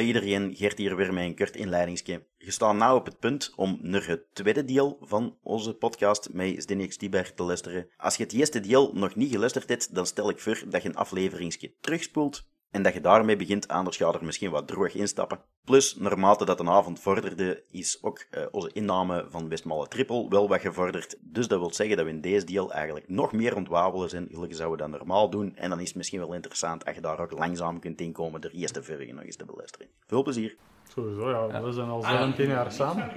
Iedereen, Gert hier weer met een kort inleidingsje. Je staat nu op het punt om naar het tweede deel van onze podcast met Zdenek Stieber te luisteren. Als je het eerste deel nog niet geluisterd hebt, dan stel ik voor dat je een afleveringsje terugspoelt en dat je daarmee begint, anders gaat er misschien wat droog instappen. Plus, naarmate dat een avond vorderde, is ook uh, onze inname van Westmalle Triple wel wat gevorderd. Dus dat wil zeggen dat we in deze deel eigenlijk nog meer ontwabelen zijn. Gelukkig zouden we dat normaal doen. En dan is het misschien wel interessant als je daar ook langzaam kunt inkomen de eerste versie nog eens te beluisteren. Veel plezier. Sowieso, ja. We zijn al 17 jaar samen.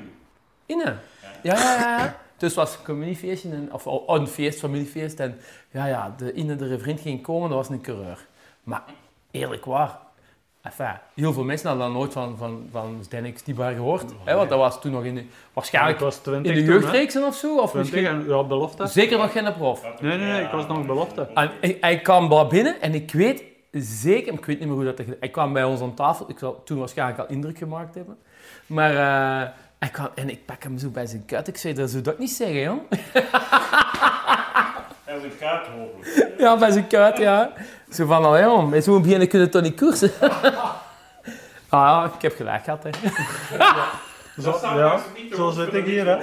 Inne? Ja, ja, ja. ja. Dus het was een communiefeestje, en, of oh, een feest, familiefeest. En ja, ja, de Inne, de vriend ging komen, dat was een coureur. Maar eerlijk waar, enfin, heel veel mensen hadden dan nooit van, van, van Stibar gehoord. Oh, hè, want dat was toen nog in de, waarschijnlijk was 20 in de jeugdreeksen of zo. Of 20 misschien, en ja, belofte. zeker nog geen prof. Nee, nee, nee, ik was nog belofte. En hij, hij kwam daar binnen en ik weet zeker, ik weet niet meer hoe dat... Hij kwam bij ons aan tafel, ik zou toen waarschijnlijk al indruk gemaakt hebben. Maar uh, hij kwam, en ik pak hem zo bij zijn kuit. Ik zei, dat zou dat niet zeggen, jong. Bij zijn kuit hopelijk. Ja, bij zijn kuit, ja. Zo van, allee, jong, met zo'n beginnen kunnen toch niet koersen? ah ja, ik heb gelijk gehad, hè. Zo, ja, zo zit ik hier, hè.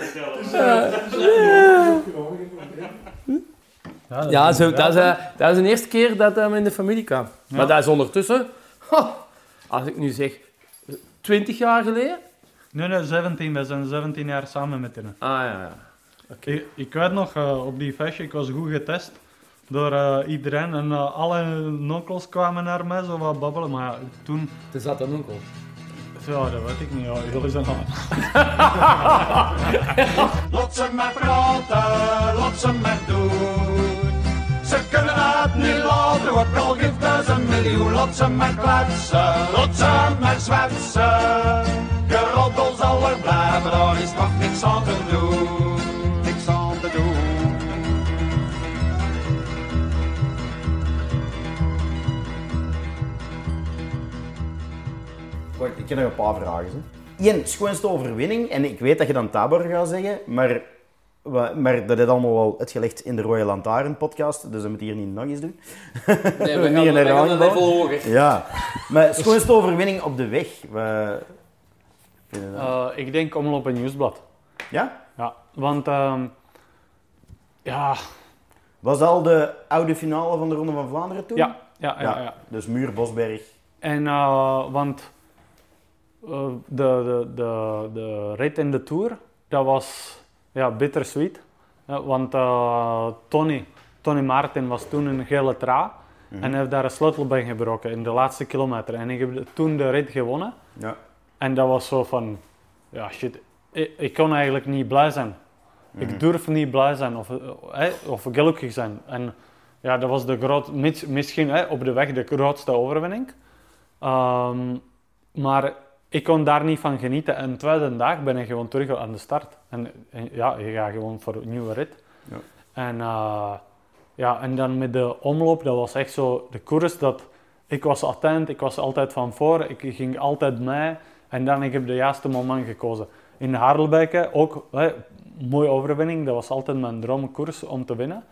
Ja, Ja, zo, dat, is, eh, dat is de eerste keer dat hij in de familie kwam. Maar dat is ondertussen, ha, als ik nu zeg, 20 jaar geleden. Nee, nee, 17. We zijn 17 jaar samen met hen. Ah ja, ja. Ik, ik weet nog, uh, op die feestje, ik was goed getest door uh, iedereen. En uh, alle nonkels kwamen naar mij, zo wat babbelen. Maar ja, toen... Het zat een onkel. Ja, dat weet ik niet. Ja, jullie zijn aan. Lot ze maar praten, lot ze maar doen. Ze kunnen het niet laten, ook al geeft het een miljoen. Lot ze maar kletsen, lot ze maar zwetsen. Geroddel zal er blijven, daar is nog niks aan te doen. Wacht, ik heb nog een paar vragen. Hè. Eén, schoonste overwinning. En ik weet dat je dan Tabor gaat zeggen, maar, maar dat is allemaal wel uitgelegd in de Royal Lantaarn podcast, dus dat moet hier niet nog eens doen. Nee, we we gaan- gaan, we we gaan een level hoger. Ja, maar schoonste overwinning op de weg. Dat? Eh, ik denk omloop een nieuwsblad. Ja? Ja, want... ehm, ja, Was dat al de oude finale van de Ronde van Vlaanderen toen? ja, ja, ja, ja. Dus Muur, Bosberg. En uh, want uh, de, de, de, de rit in de Tour, dat was ja, bittersweet. Ja, want uh, Tony, Tony Martin was toen een gele tra en heeft daar een sleutelbeen gebroken in de laatste kilometer. En ik heb toen de rit gewonnen. Ja. En dat was zo van, ja shit, ik, ik kon eigenlijk niet blij zijn. Ik durf niet blij zijn of, eh, eh, of gelukkig zijn. En ja, dat was de groot, mis- misschien eh, op de weg de grootste overwinning. Ehm, maar ik kon daar niet van genieten. En de tweede dag ben ik gewoon terug aan de start. En, en ja, je gaat gewoon voor een nieuwe rit. Ja. En, eh, ja, en dan met de omloop, dat was echt zo de koers dat ik was attent, ik was altijd van voor, ik ging altijd mee. En dan ik heb de juiste moment gekozen. In Harelbeke ook, hè, mooie overwinning, dat was altijd mijn droomkoers om te winnen.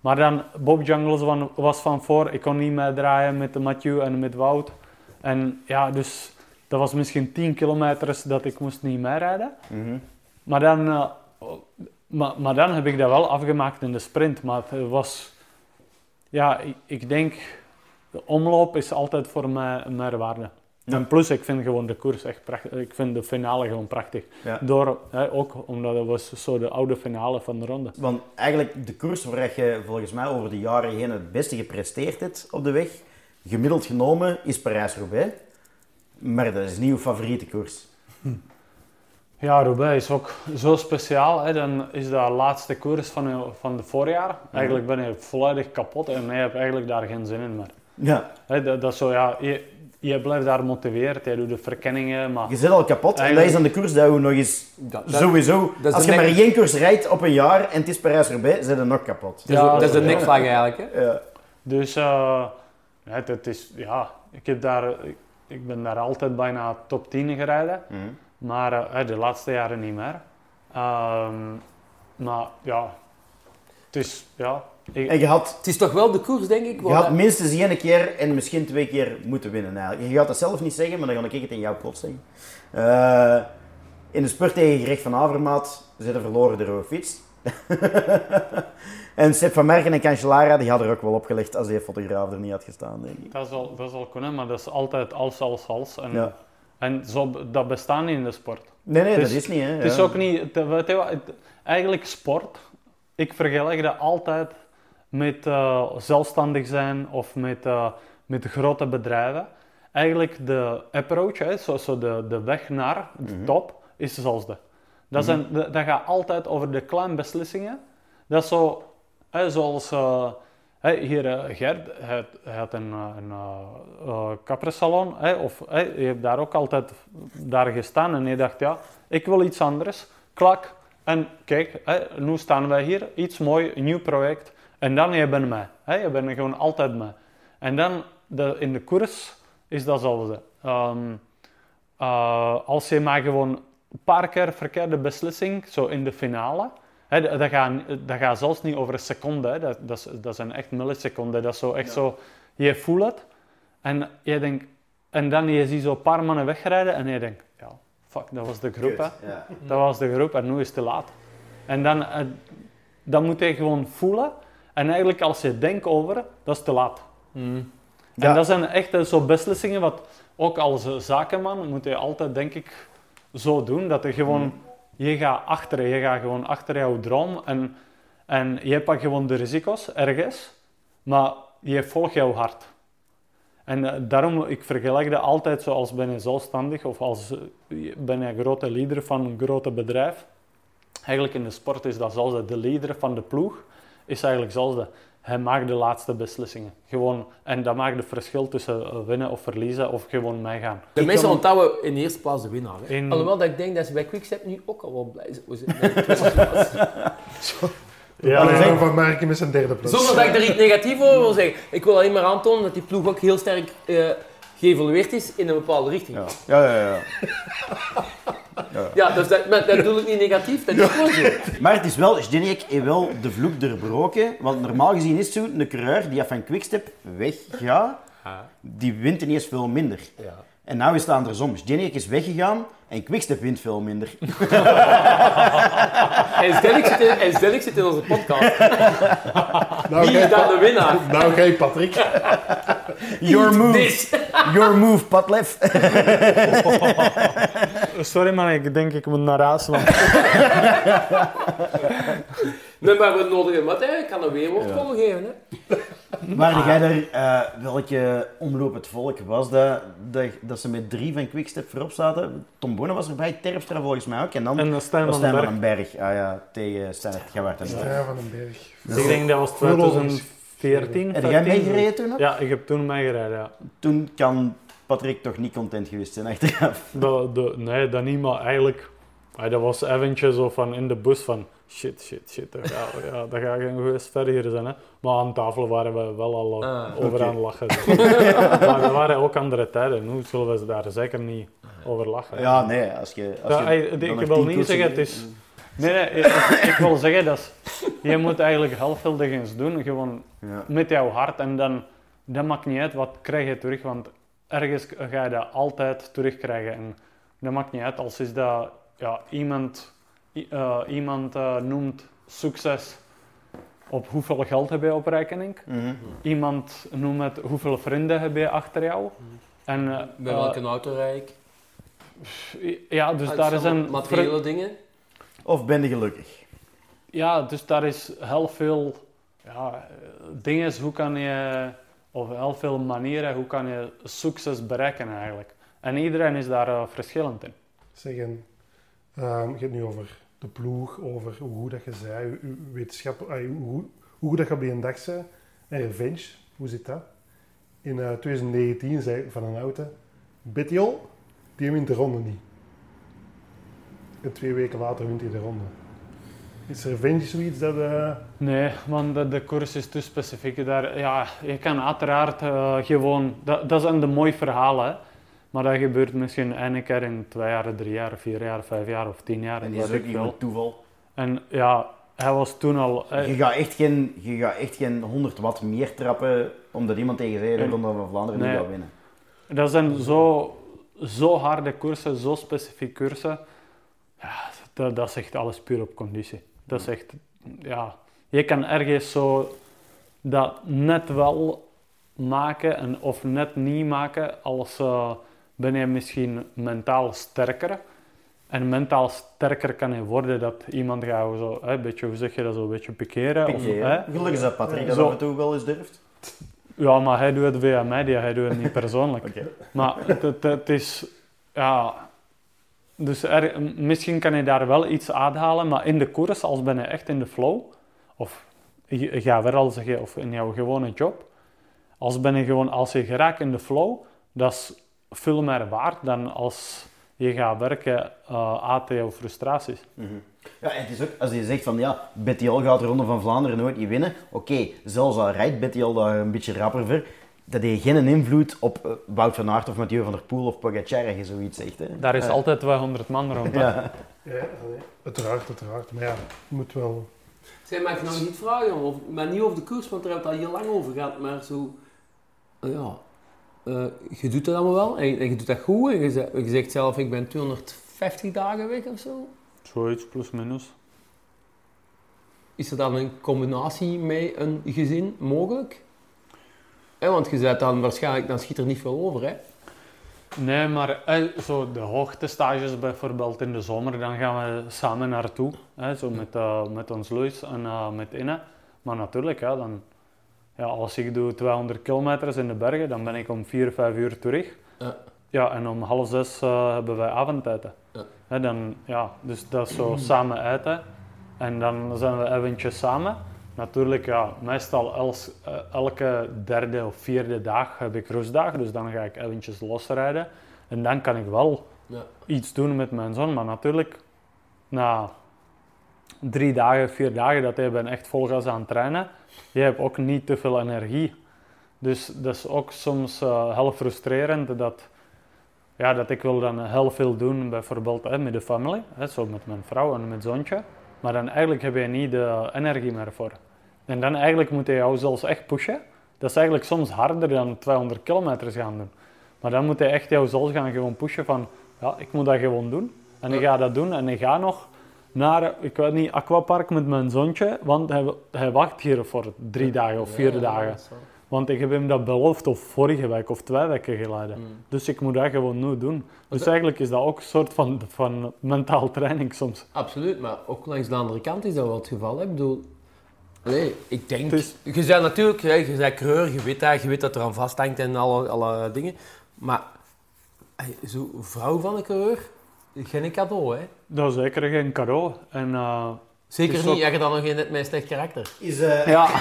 Maar dan, Bob Jungels van, was van voor, ik kon niet meedraaien met Mathieu en met Wout. En ja, dus dat was misschien 10 kilometers dat ik moest niet meerijden. Mhm. Maar dan, eh, maar, maar dan heb ik dat wel afgemaakt in de sprint. Maar het was, ja, ik, ik denk, de omloop is altijd voor mij een meerwaarde. Ja. En plus, ik vind gewoon de koers echt prachtig. Ik vind de finale gewoon prachtig. Ja. Door, hè, ook omdat het was zo de oude finale van de ronde. Want eigenlijk de koers waar je volgens mij over de jaren heen het beste gepresteerd hebt op de weg, gemiddeld genomen, is Parijs-Roubaix. Maar dat is niet uw favoriete koers. Ja, Roubaix is ook zo speciaal. Hè. Dan is dat de laatste koers van, je- van het voorjaar. Eigenlijk ben je volledig kapot en je hebt eigenlijk daar geen zin in meer. Ja, Hè, dat, dat is zo, ja, je, je blijft daar motiveerd, je doet de verkenningen, maar... je zit al kapot. En dat is dan de koers dat we nog eens Dat, dat, sowieso... dat is Als de je maar één koers rijdt op een jaar en het is Parijs-Roubaix, zit je nog kapot. dat is, Ja, dat is de nekvlag eigenlijk. Hè? Ja. Dus eh, het, het is, ja, ik, heb daar, ik, ben daar altijd bijna top 10 gereden, Mhm. maar eh, de laatste jaren niet meer. Ehm, maar ja, het is, ja, Ik- En je had, Het is toch wel de koers, denk ik. je had minstens één keer en misschien twee keer moeten winnen. Eigenlijk. Je gaat dat zelf niet zeggen, maar dan ga ik het in jouw pot zeggen. Eh, in de spurt tegen Gerecht van Avermaat zitten verloren de rode fiets. en Sepp van Merken en Cancellara die hadden er ook wel opgelegd als die fotograaf er niet had gestaan, denk ik. Dat zal, dat zal kunnen, maar dat is altijd als, als, als. En, Ja. en zo, dat bestaat niet in de sport. Nee, nee, dat is- niet. Hè. Het is ook niet, het- het- eigenlijk sport, ik vergelijk dat altijd met eh, zelfstandig zijn of met, eh, met de grote bedrijven. Eigenlijk de approach, hè, zo, zo de, de weg naar de Mhm. top, is dezelfde. Dat, zijn, dat, gaat altijd over de kleine beslissingen. Dat is zo, zoals eh, hier eh, Gert, hij, hij had een, eh, een hè, of hè, je hebt daar ook altijd daar gestaan en je dacht, ja, ik wil iets anders. Klak. En kijk, nu staan wij hier, iets mooi, een nieuw project. En dan je bent mij. Hè, je bent gewoon altijd mij. En dan de, in de koers is. Ehm, eh, als je maar gewoon een paar keer verkeerde beslissing, zo in de finale, dat, dat, gaat, dat gaat zelfs niet over een seconde, hè, dat, dat, is- dat zijn echt milliseconden. Dat is zo echt zo, je voelt het en je denkt, en dan je ziet zo een paar mannen wegrijden en je denkt, ja, fuck, dat was de groep, hè. Ja. Dat was de groep en nu is het te laat. En dan, eh, dan moet je gewoon voelen. En eigenlijk als je denkt over, dat is te laat. Mm. Ja. En dat zijn echt eh, zo beslissingen wat ook als eh, zakenman moet je altijd denk ik zo doen. Dat je gewoon, je gaat achter, je gaat gewoon achter jouw droom. En, en je ook gewoon de risico's ergens, maar je volgt jouw hart. En eh, daarom, ik vergelijk dat altijd zoals ben je zelfstandig of als eh, ben je grote leider van een grote bedrijf. Eigenlijk in de sport is dat zelfs de leider van de ploeg, is eigenlijk zelfs de, hij maakt de laatste beslissingen. Gewoon, en dat maakt het verschil tussen winnen of verliezen of gewoon meegaan. De Ik kan- onthouden in de eerste plaats de winnaar. Hè? In- Alhoewel dat ik denk dat ze bij Quickstep nu ook al wel blij zijn. Ja, Alleen ja. Van Merken met zijn derde plaats. Zonder dat ik er iets negatiefs over wil zeggen. Ik wil alleen maar aantonen dat die ploeg ook heel sterk eh, geëvolueerd is in een bepaalde richting. Ja. Ja, ja, ja. Ja, dus dat, maar dat bedoel ik niet negatief, dat is gewoon zo. Maar het is wel, Zdenek heeft wel de vloek doorbroken. Want normaal gezien is het zo, een coureur die van Quickstep weggaat, die wint ineens veel minder. Ja. En nu is het andersom. Zdenek is weggegaan en Quickstep wint veel minder. En Stellig zit, in- en Stellig zit in onze podcast. Nou, Wie is dan de winnaar? nou, gij, Patrick. Your move, your move, Patlef. Sorry man, ik denk ik moet naar huis. want- Nee, maar we nodigen Matt, hè. ik kan een weerwoord komen geven. Hè. Maar jij daar, eh, welke omloop het volk was dat, dat, dat ze met drie van Quickstep voorop zaten? Tom Bonen was erbij, Terpstra volgens mij ook. En dan En dan Stijn van den Stijn van Berg. den Berg. Ah ja, tegen Stijn Gawart en Berg. Ja, van den Berg. Ik denk dat was Verloren. 2014. Heb jij 15. meegereden toen nog? Ja, ik heb toen meegereden, ja. Toen kan Patrick toch niet content geweest zijn achteraf. De, de, nee, dat niet, maar eigenlijk... dat was eventjes zo van in de bus van... Shit, shit, shit. Dat gaat, ja, dat gaat geen goede sfeer hier zijn. Hè. Maar aan tafel waren we wel al eh, Ah, over aan het lachen. maar er waren ook andere tijden. Nu zullen we ze daar zeker niet over lachen. Ja, nee, als je... Als Ja, je ik wil niet zeggen, het is... Nee, nee, ik, ik wil zeggen, dat is, je moet eigenlijk helftig eens doen. Gewoon Ja. met jouw hart. En dan, dat maakt niet uit wat krijg je terug. Want ergens ga je dat altijd terugkrijgen. En dat maakt niet uit als is dat ja, iemand, eh, iemand eh, noemt succes op hoeveel geld heb je op rekening. Mhm. Iemand noemt het hoeveel vrienden heb je achter jou. En, eh, Bij welke auto rijd ik? ja, dus Ah, daar zijn een... Materiële dingen. Of ben je gelukkig? Ja, dus daar is heel veel ja, dingen, hoe kan je, of heel veel manieren, hoe kan je succes bereiken eigenlijk. En iedereen is daar eh, verschillend in. Zeggen, ehm, je hebt nu over de ploeg, over hoe goed dat je zei, wetenschap, ay, hoe, goed dat je op die dag zei. En revenge, hoe zit dat? In eh, 2019 zei ik van een auto, Bettiol, die wint de ronde niet. En twee weken later wint hij de ronde. Is revenge zoiets dat... eh, Nee, want de, de koers is te specifiek. Daar, ja, je kan uiteraard eh, gewoon, dat, dat zijn de mooie verhalen, hè. maar dat gebeurt misschien één keer in twee jaar, drie jaar, vier jaar, vijf jaar of tien jaar. En die weet is ook niet toeval. En ja, hij was toen al... eh, Je gaat, echt geen, je gaat echt geen 100 watt meer trappen omdat iemand tegen zei dat Ronde van Vlaanderen Nee. niet gaat winnen. Dat zijn zo, zo harde koersen, zo specifiek koersen. Ja, dat, dat is echt alles puur op conditie. Dat is echt, ja, je kan ergens zo dat net wel maken en, of net niet maken als eh, ben je misschien mentaal sterker. En mentaal sterker kan je worden dat iemand gaat zo, hè, een beetje, hoe zeg je dat, zo een beetje pikeren. Gelukkig is dat Patrick dat af en toe wel eens durft. Ja, maar hij doet het via media, hij doet het niet persoonlijk. Maar het, het, het is, ja, dus misschien kan je daar wel iets uithalen, maar in de koers, als ben je echt in de flow, of gaat weer al zeggen, of in jouw gewone job, als ben je gewoon, als je geraakt in de flow, dat is veel meer waard dan als je gaat werken eh uit jouw frustraties. Mhm. Ja, en het is ook, als je zegt van ja, Betty gaat de Ronde van Vlaanderen nooit winnen. Oké, zelfs al rijdt Betty daar een beetje rapper voor, dat heeft geen invloed op eh, Wout van Aert of Mathieu van der Poel of Pogacar, als je zoiets zegt. Hè. Daar is Ja. altijd 200 man rond. hè. Ja. Ja, uiteraard, uiteraard. Maar ja, je moet wel... Zij mag nog niet vragen, of, maar niet over de koers, want daar hebben we het al heel lang over gehad. Maar zo, eh, ja, eh, je doet dat allemaal wel en, en je doet dat goed. En je, zegt, je zegt zelf, ik ben 250 dagen weg of zo. Zoiets, plus minus. Is er dan een combinatie met een gezin mogelijk? Want je zegt dan waarschijnlijk, dan schiet er niet veel over, hè? Nee, maar eh, zo de hoogtestages bijvoorbeeld in de zomer, dan gaan we samen naartoe. Hè, zo met, eh, met ons Luis en eh, met Inne. Maar natuurlijk, ja, dan, ja, als ik doe 200 kilometer in de bergen, dan ben ik om 4, 5 uur terug. Ja. Ja, en om half zes eh, hebben wij avondeten. Ja. Hè, dan, ja, dus dat is zo samen eten. En dan zijn we eventjes samen. Natuurlijk, ja, meestal els- eh, elke derde of vierde dag heb ik rustdag, dus dan ga ik eventjes losrijden. En dan kan ik wel Ja. iets doen met mijn zoon, maar natuurlijk, na drie dagen, vier dagen dat je bent echt vol gas aan het trainen, je hebt ook niet te veel energie. Dus dat is ook soms eh, heel frustrerend dat, ja, dat ik wil dan heel veel doen, bijvoorbeeld hè, met de familie, hè, zo met mijn vrouw en mijn zoontje. Maar dan eigenlijk heb je niet de energie meer voor. En dan eigenlijk moet je jou zelfs echt pushen. Dat is eigenlijk soms harder dan 200 kilometer gaan doen. Maar dan moet je echt jou zelf gaan gewoon pushen van, ja, ik moet dat gewoon doen. En ik ga dat doen en ik ga nog naar, ik weet niet, aquapark met mijn zoontje, want hij, hij wacht hier voor drie dagen of vier Ja, dagen. Want ik heb hem dat beloofd of vorige week of twee weken geleden. Mm. Dus ik moet dat gewoon nu doen. Dus dat- eigenlijk is dat ook een soort van, van mentaal training soms. Absoluut, maar ook langs de andere kant is dat wel het geval. Hè? Ik bedoel, nee, ik denk... Is- Je bent natuurlijk, hè, je bent creur, je weet dat, je weet dat er aan vasthangt en alle, alle dingen. Maar zo'n vrouw van een creur, geen cadeau, hè? Dat is zeker geen cadeau. En, eh, Zeker niet, ook- je dan nog geen net een slecht karakter. Is, eh, ja.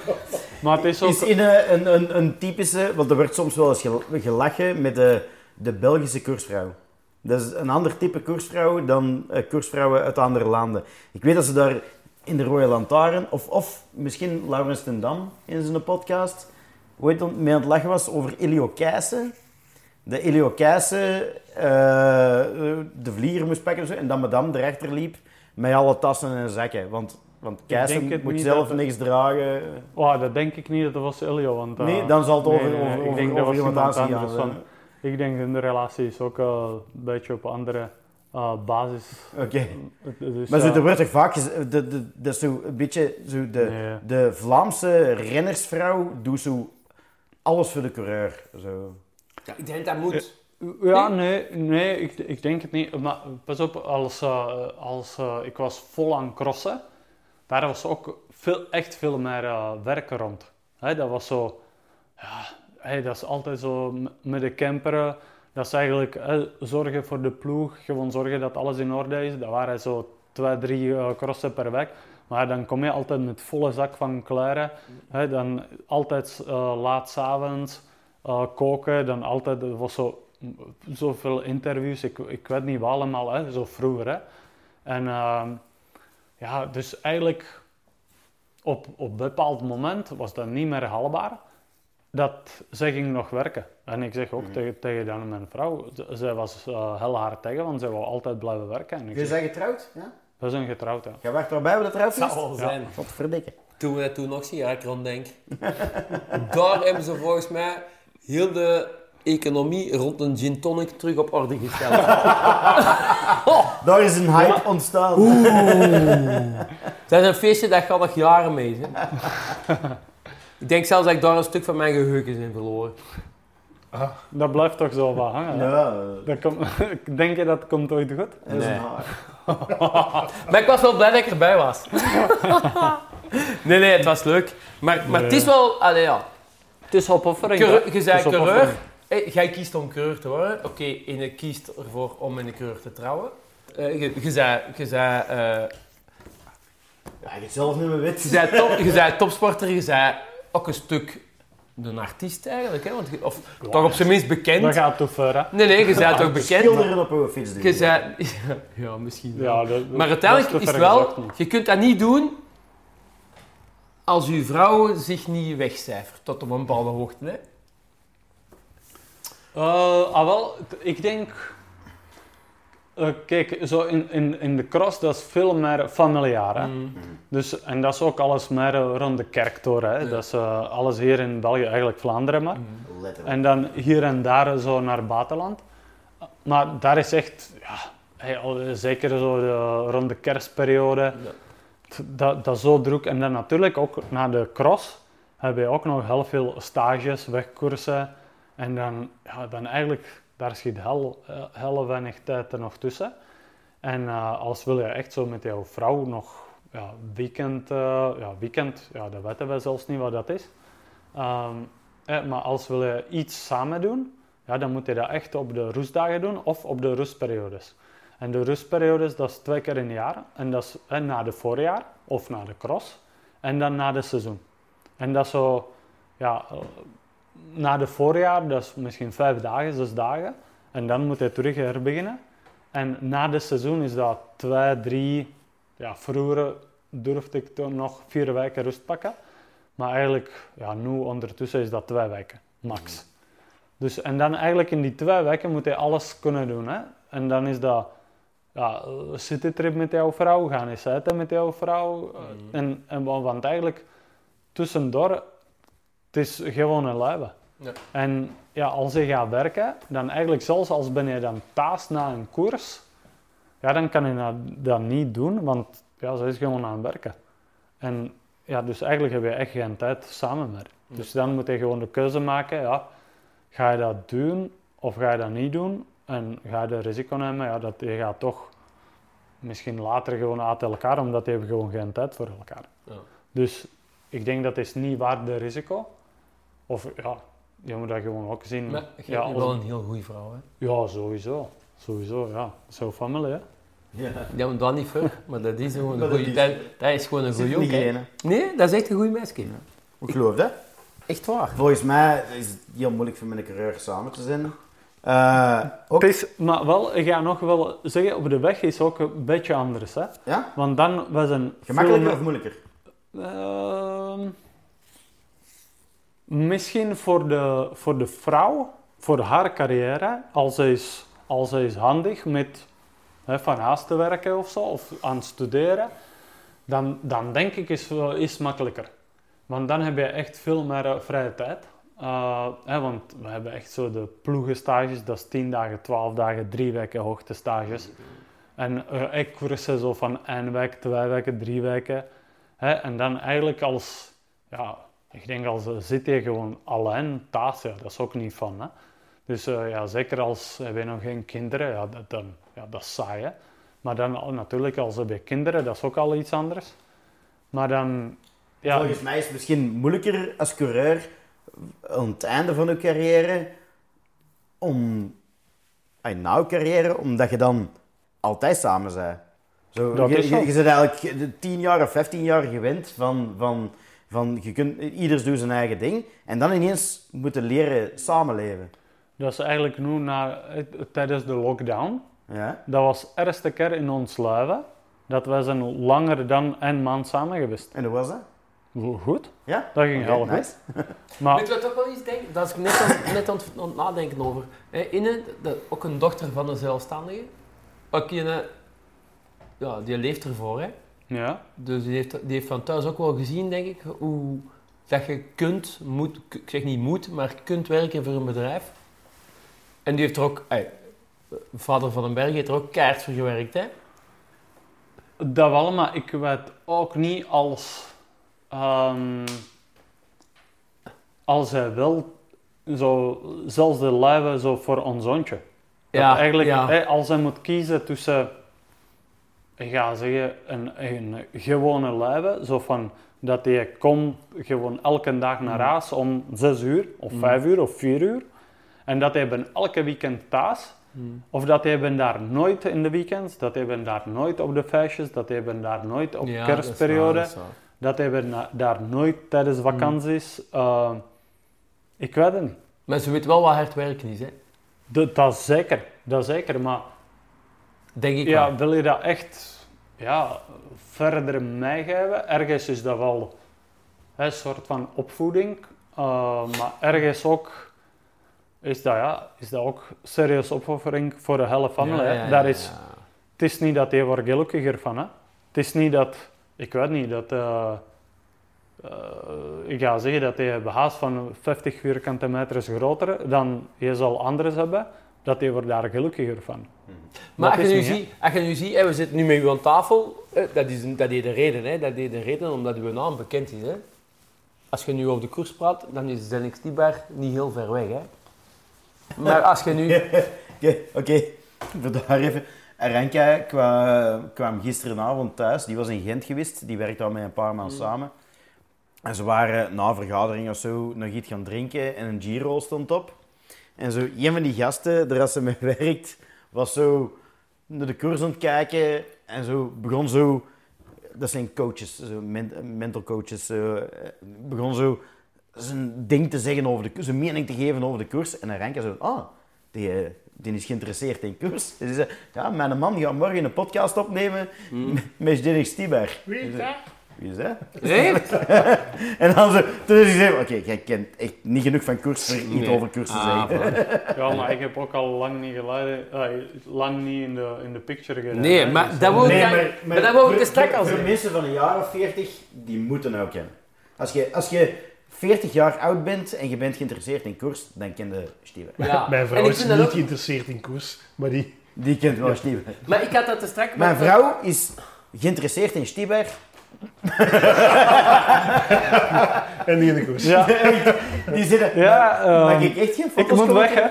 maar het is ook... is in een, een, een, een typische, want er wordt soms wel eens gel- gelachen met de, de Belgische koersvrouw. Dat is een ander type koersvrouw dan eh, koersvrouwen uit andere landen. Ik weet dat ze daar in de Royal Lantaarn, of, of misschien Laurens ten Dam in zijn podcast, het, mee aan het lachen was over Elio Keijsen. De Elio Keijsen eh, de vlieger moest pakken en zo, en dat madame erachter liep met alle tassen en zakken. Want, want Keijsen het moet niet zelf dat niks dragen. Oh, dat denk ik niet, dat was Elio. Want, eh, Nee, dan zal het over, nee, nee, over, ik over, denk dat over was iemand anders gaan. Ik denk in de relatie is ook eh, een beetje op andere eh, basis. Oké. Dus, Maar zo, eh, er wordt toch vaak gezegd, de, de, dat is zo een beetje zo de, nee. de Vlaamse rennersvrouw doet zo alles voor de coureur. Zo. Ja, ik denk dat moet. Ja, nee, nee ik, ik denk het niet. Maar pas op, als, eh, als eh, ik was vol aan crossen, daar was ook veel, echt veel meer eh, werk rond. Dat was zo, ja, dat is altijd zo met de camperen. Dat is eigenlijk zorgen voor de ploeg, gewoon zorgen dat alles in orde is. Dat waren zo twee, drie eh, crossen per week. Maar dan kom je altijd met volle zak van kleren. Dan altijd eh, laat s'avonds eh koken. Dan altijd, er was zo, zoveel interviews, ik, ik weet niet wat allemaal, zo vroeger. En ehm, ja, dus eigenlijk op op een bepaald moment was dat niet meer haalbaar. Dat zij ging nog werken. En ik zeg ook tegen, tegen dan mijn vrouw, zij was eh, heel hard tegen, want zij wou altijd blijven werken. En ik Je zeg, bent getrouwd? Ja? We zijn getrouwd, ja. Jij werd erbij bij de trouwfeest? zal wel zijn. Wat verdikken. Toen we toen nog zien, ja, ik ronddenk. Daar hebben ze volgens mij heel de economie rond een gin tonic terug op orde gesteld. Daar is een hype ontstaan. Dat is een feestje dat gaat nog jaren mee. Hè. ik denk zelfs dat ik daar een stuk van mijn geheugen in verloren. Dat blijft toch zo wat hangen. Ja, Dat komt, denk je dat komt ooit goed? dat is Nee. een haar. Maar ik was wel blij dat ik erbij was. nee, nee, het was leuk. Maar, maar het is wel... Allee, ja. Het is opoffering. Je zei is coureur. Hey, jij kiest om coureur te worden. Oké, ene kiest ervoor om met een coureur te trouwen. Eh, je, je zei... Je zei, eh, Ja, je zelf niet meer je weet. zei, top, je zei topsporter, je zei ook een stuk een artiest eigenlijk. Hè? Want, je- of toch op zijn minst bekend. Dat gaat te ver, hè? Nee, nee, je zei toch bekend. Schilderen op uw fiets. doen. Je zei... Ja, misschien wel. Ja, dat- Maar uiteindelijk te is wel... Je kunt dat niet doen als uw vrouw zich niet wegcijfert. Tot op een bepaalde hoogte. Hè? Eh, ah, wel, ik denk... eh, kijk, zo in, in, in de cross, dat is veel meer familiair. Hè? Mm. Dus, en dat is ook alles meer eh, rond de kerktoren. Hè? Ja. Dat is alles hier in België, eigenlijk Vlaanderen maar. Letterlijk. En dan hier en daar zo naar het buitenland. Maar daar is echt, ja, hey, al- zeker zo de, rond de kerstperiode, Ja. dat, dat is zo druk. En dan natuurlijk ook na de cross hebben we ook nog heel veel stages, wegkoersen. En dan, ja, dan eigenlijk, daar schiet heel, eh, heel weinig tijd er nog tussen. En eh, als wil je echt zo met jouw vrouw nog ja, weekend, eh, ja, weekend, ja, dat weten we zelfs niet wat dat is. Eh, maar als wil je iets samen doen, ja, dan moet je dat echt op de rustdagen doen of op de rustperiodes. En de rustperiodes, dat is twee keer in het jaar. En dat is eh, na de voorjaar of na de cross. En dan na de seizoen. En dat is zo, ja, na de voorjaar, dat is misschien vijf dagen, zes dagen. En dan moet je terug herbeginnen. En na de seizoen is dat twee, drie, ja, vroeger durfde ik toen nog vier weken rust pakken. Maar eigenlijk, ja, nu ondertussen is dat twee weken, max. Dus, en dan eigenlijk in die twee weken moet je alles kunnen doen. Hè? En dan is dat ja, citytrip met jouw vrouw, gaan eens eten met jouw vrouw. eh, en, en, wa- want eigenlijk tussendoor, het is gewoon een luiven. Ja. En ja, als je gaat werken, dan eigenlijk zelfs als ben je dan thuis na een koers, ja, dan kan je dat, dat niet doen, want ja, ze is gewoon aan het werken. En ja, dus eigenlijk heb je echt geen tijd samen meer. Dus dan moet je gewoon de keuze maken, ja, ga je dat doen of ga je dat niet doen? En ga je de risico nemen, ja, dat je gaat toch misschien later gewoon uit elkaar, omdat je hebt gewoon geen tijd voor elkaar. Ja. Dus ik denk dat is niet waard de risico. Of ja, je moet dat gewoon ook zien. Maar je ja, wel een heel goede vrouw. Hè? ja, sowieso. Sowieso, ja. Zo familie, hè. Ja. Ja, maar dat niet voor, maar dat is gewoon een goede. Dat, dat is gewoon een goede jongen. Nee, dat is echt een goede meisje. Ik geloof dat. Echt waar. Volgens mij is het heel moeilijk voor mijn coureur samen te zijn. Eh, ook, Het is, maar wel, ik ga nog wel zeggen, op de weg is ook een beetje anders, hè. ja? Want dan was een Gemakkelijker veel- of moeilijker? Ehm, misschien voor de, voor de vrouw, voor haar carrière, als ze is, als is handig met hè, van huis te werken of zo, of aan het studeren, dan, dan denk ik is iets makkelijker. Want dan heb je echt veel meer eh, vrije tijd. Eh, want we hebben echt zo de ploegenstages, dat is 10 dagen, 12 dagen, 3 weken hoogtestages. En eh, ik cursussen zo van één week, twee weken, drie weken. Hè, en dan eigenlijk als, ja, ik denk als eh, zit je gewoon alleen thuis, ja, dat is ook niet van. Hè. Dus eh, ja, zeker als heb je nog geen kinderen, ja, dat, dan, ja, dat is saai. Hè. Maar dan natuurlijk als heb je kinderen, dat is ook al iets anders. Maar dan, ja, Volgens mij is het misschien moeilijker als coureur aan het einde van je carrière om ay, na je carrière, omdat je dan altijd samen bent. Zo, je, is je, bent eigenlijk de 10 jaar of 15 jaar gewend van, van, van je kunt, ieders doet zijn eigen ding en dan ineens moeten leren samenleven. dat is eigenlijk nu na, tijdens de lockdown. Ja? Dat was de eerste keer in ons leven dat wij zijn langer dan een maand samen geweest. En hoe was dat? Goed, Ja? dat ging Oké, heel goed. nice. Maar Weet je wat ik ook wel eens denk? Dat is ik net aan, net aan, het, aan het nadenken over. Inne, ook een dochter van een zelfstandige. Ook je, ja, die leeft ervoor, hè. Ja. Dus die heeft, die heeft van thuis ook wel gezien, denk ik, hoe dat je kunt, moet, ik zeg niet moet, maar kunt werken voor een bedrijf. En die heeft er ook, ey, vader van den Berg heeft er ook keihard voor gewerkt, hè. Dat wel, maar ik weet ook niet als... ehm, als hij wil, zo, zelfs de luiven zo voor ons zoontje. Dat Ja, eigenlijk, ja. als hij moet kiezen tussen, ga zeggen, een, een gewone luive, zo van dat hij komt gewoon elke dag naar huis om 6 uur, of 5 uur, of 4 uur. En dat hij ben elke weekend thuis. Of dat hij ben daar nooit in de weekends, dat hij ben daar nooit op de feestjes, dat hij ben daar nooit op Ja, dat is waar, kerstperiode, dat is na- daar nooit tijdens vakanties. eh, ik weet het niet. Maar ze weet wel wat hard werken is, hè. Dat, dat is zeker, dat is zeker, maar Denk ik ja, wel. wil je dat echt ja, verder meegeven? Ergens is dat wel een soort van opvoeding, eh, maar ergens ook is dat, ja, is dat ook serieus opoffering voor de hele familie. Ja, hè. ja, ja, Dat is. Het is niet dat hij wordt gelukkiger van. Hè. Het is niet dat, ik weet niet, dat, eh, eh, ik ga zeggen dat hij behaast van 50 vierkante meters groter dan je zal anders hebben, dat hij wordt daar gelukkiger van. Maar als je, nu ziet, als je nu ziet, hè, we zitten nu met u aan tafel, hè, dat is, een- dat is de reden. Hè, dat is de reden omdat uw naam bekend is. Hè. Als je nu over de koers praat, dan is Zenix Tibar niet heel ver weg. Hè. Maar als je nu... Oké. Voor daar even. Aranka kwam, kwam gisteravond thuis. Die was in Gent geweest. Die werkte al met een paar man samen. En ze waren na een vergadering of zo nog iets gaan drinken en een Giro stond op. En zo, een van die gasten, daar als ze mee werkt, was zo naar de koers aan het kijken en zo begon zo... Dat zijn coaches, zo men- mental coaches. Zo, eh, begon zo zijn ding te zeggen over de koers, zijn mening te geven over de koers. En Aranka zo, ah, die, eh, die is geïnteresseerd in koers. Dus die zei, ja, mijn man gaat morgen een podcast opnemen met Dirk Stieber. Wie is dat? Wie is dat? Nee? En dan is hij zei, oké, jij kent echt niet genoeg van koers Nee. over koers te Ah, zeggen. Ja, maar ik heb ook al lang niet geleden, eh, lang niet in de, in de picture gereden. Nee, hè. maar Dus, dat wil Nee, maar dat wil ik voor- te strak al Voor zeggen. mensen van een jaar of 40, die moeten nou kennen. Als je, als je 40 jaar oud bent en je bent geïnteresseerd in koers, dan ken je Steven. Ja. Mijn vrouw ik is niet ook- geïnteresseerd in koers, maar die... Die kent wel Steven. Maar ik had dat te strak... Mijn vrouw is geïnteresseerd in Stieber. En die in de koers. Ja, Die zitten... ja Mag ehm, ik echt geen ik foto's moet komen? weg, hè.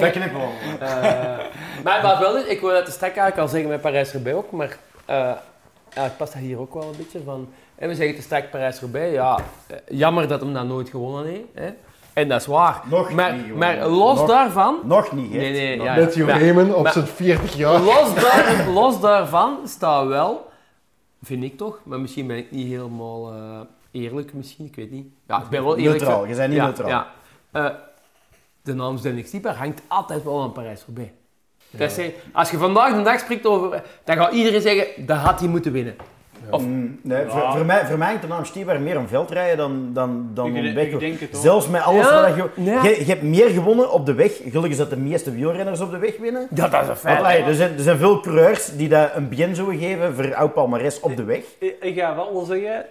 Dat knippen we wel. Eh, maar wat wel is, ik wil dat te strak eigenlijk al zeggen met Parijs-Roubaix ook, maar eh ja, het past dat hier ook wel een beetje van. En we zeggen te strak Parijs-Roubaix, ja, eh, jammer dat hem dat nooit gewonnen heeft. Hè. En dat is waar. Nog maar, niet maar los Nog- daarvan, Nog niet, hè? Nee, nee, Nog ja. Raymond op maar- zijn 40 jaar. los, daar, los daarvan staat wel, vind ik toch, maar misschien ben ik niet helemaal eh, eerlijk, misschien, ik weet niet. Ja, ik ben wel eerlijk. Neutraal, je bent niet ja, neutraal. Ja. Eh, de naam Zenix Dieper hangt altijd wel aan Parijs-Roubaix. Dat is, als je vandaag de dag spreekt over, dan gaat iedereen zeggen, dat had hij moeten winnen. Of, Mm, nee, Ja. voor, voor mij, voor mij hangt de naam Stieber meer om veldrijden dan, dan, dan Ik weg. ik denk het ook. Zelfs met alles Ja, wat je, ja. je... Je hebt meer gewonnen op de weg. Gelukkig is dat de meeste wielrenners op de weg winnen. dat, dat is een Want, feit. allee, er, zijn, er zijn veel coureurs die dat een bien zouden geven voor oud palmares op de weg. Ik, ik ga wel zeggen,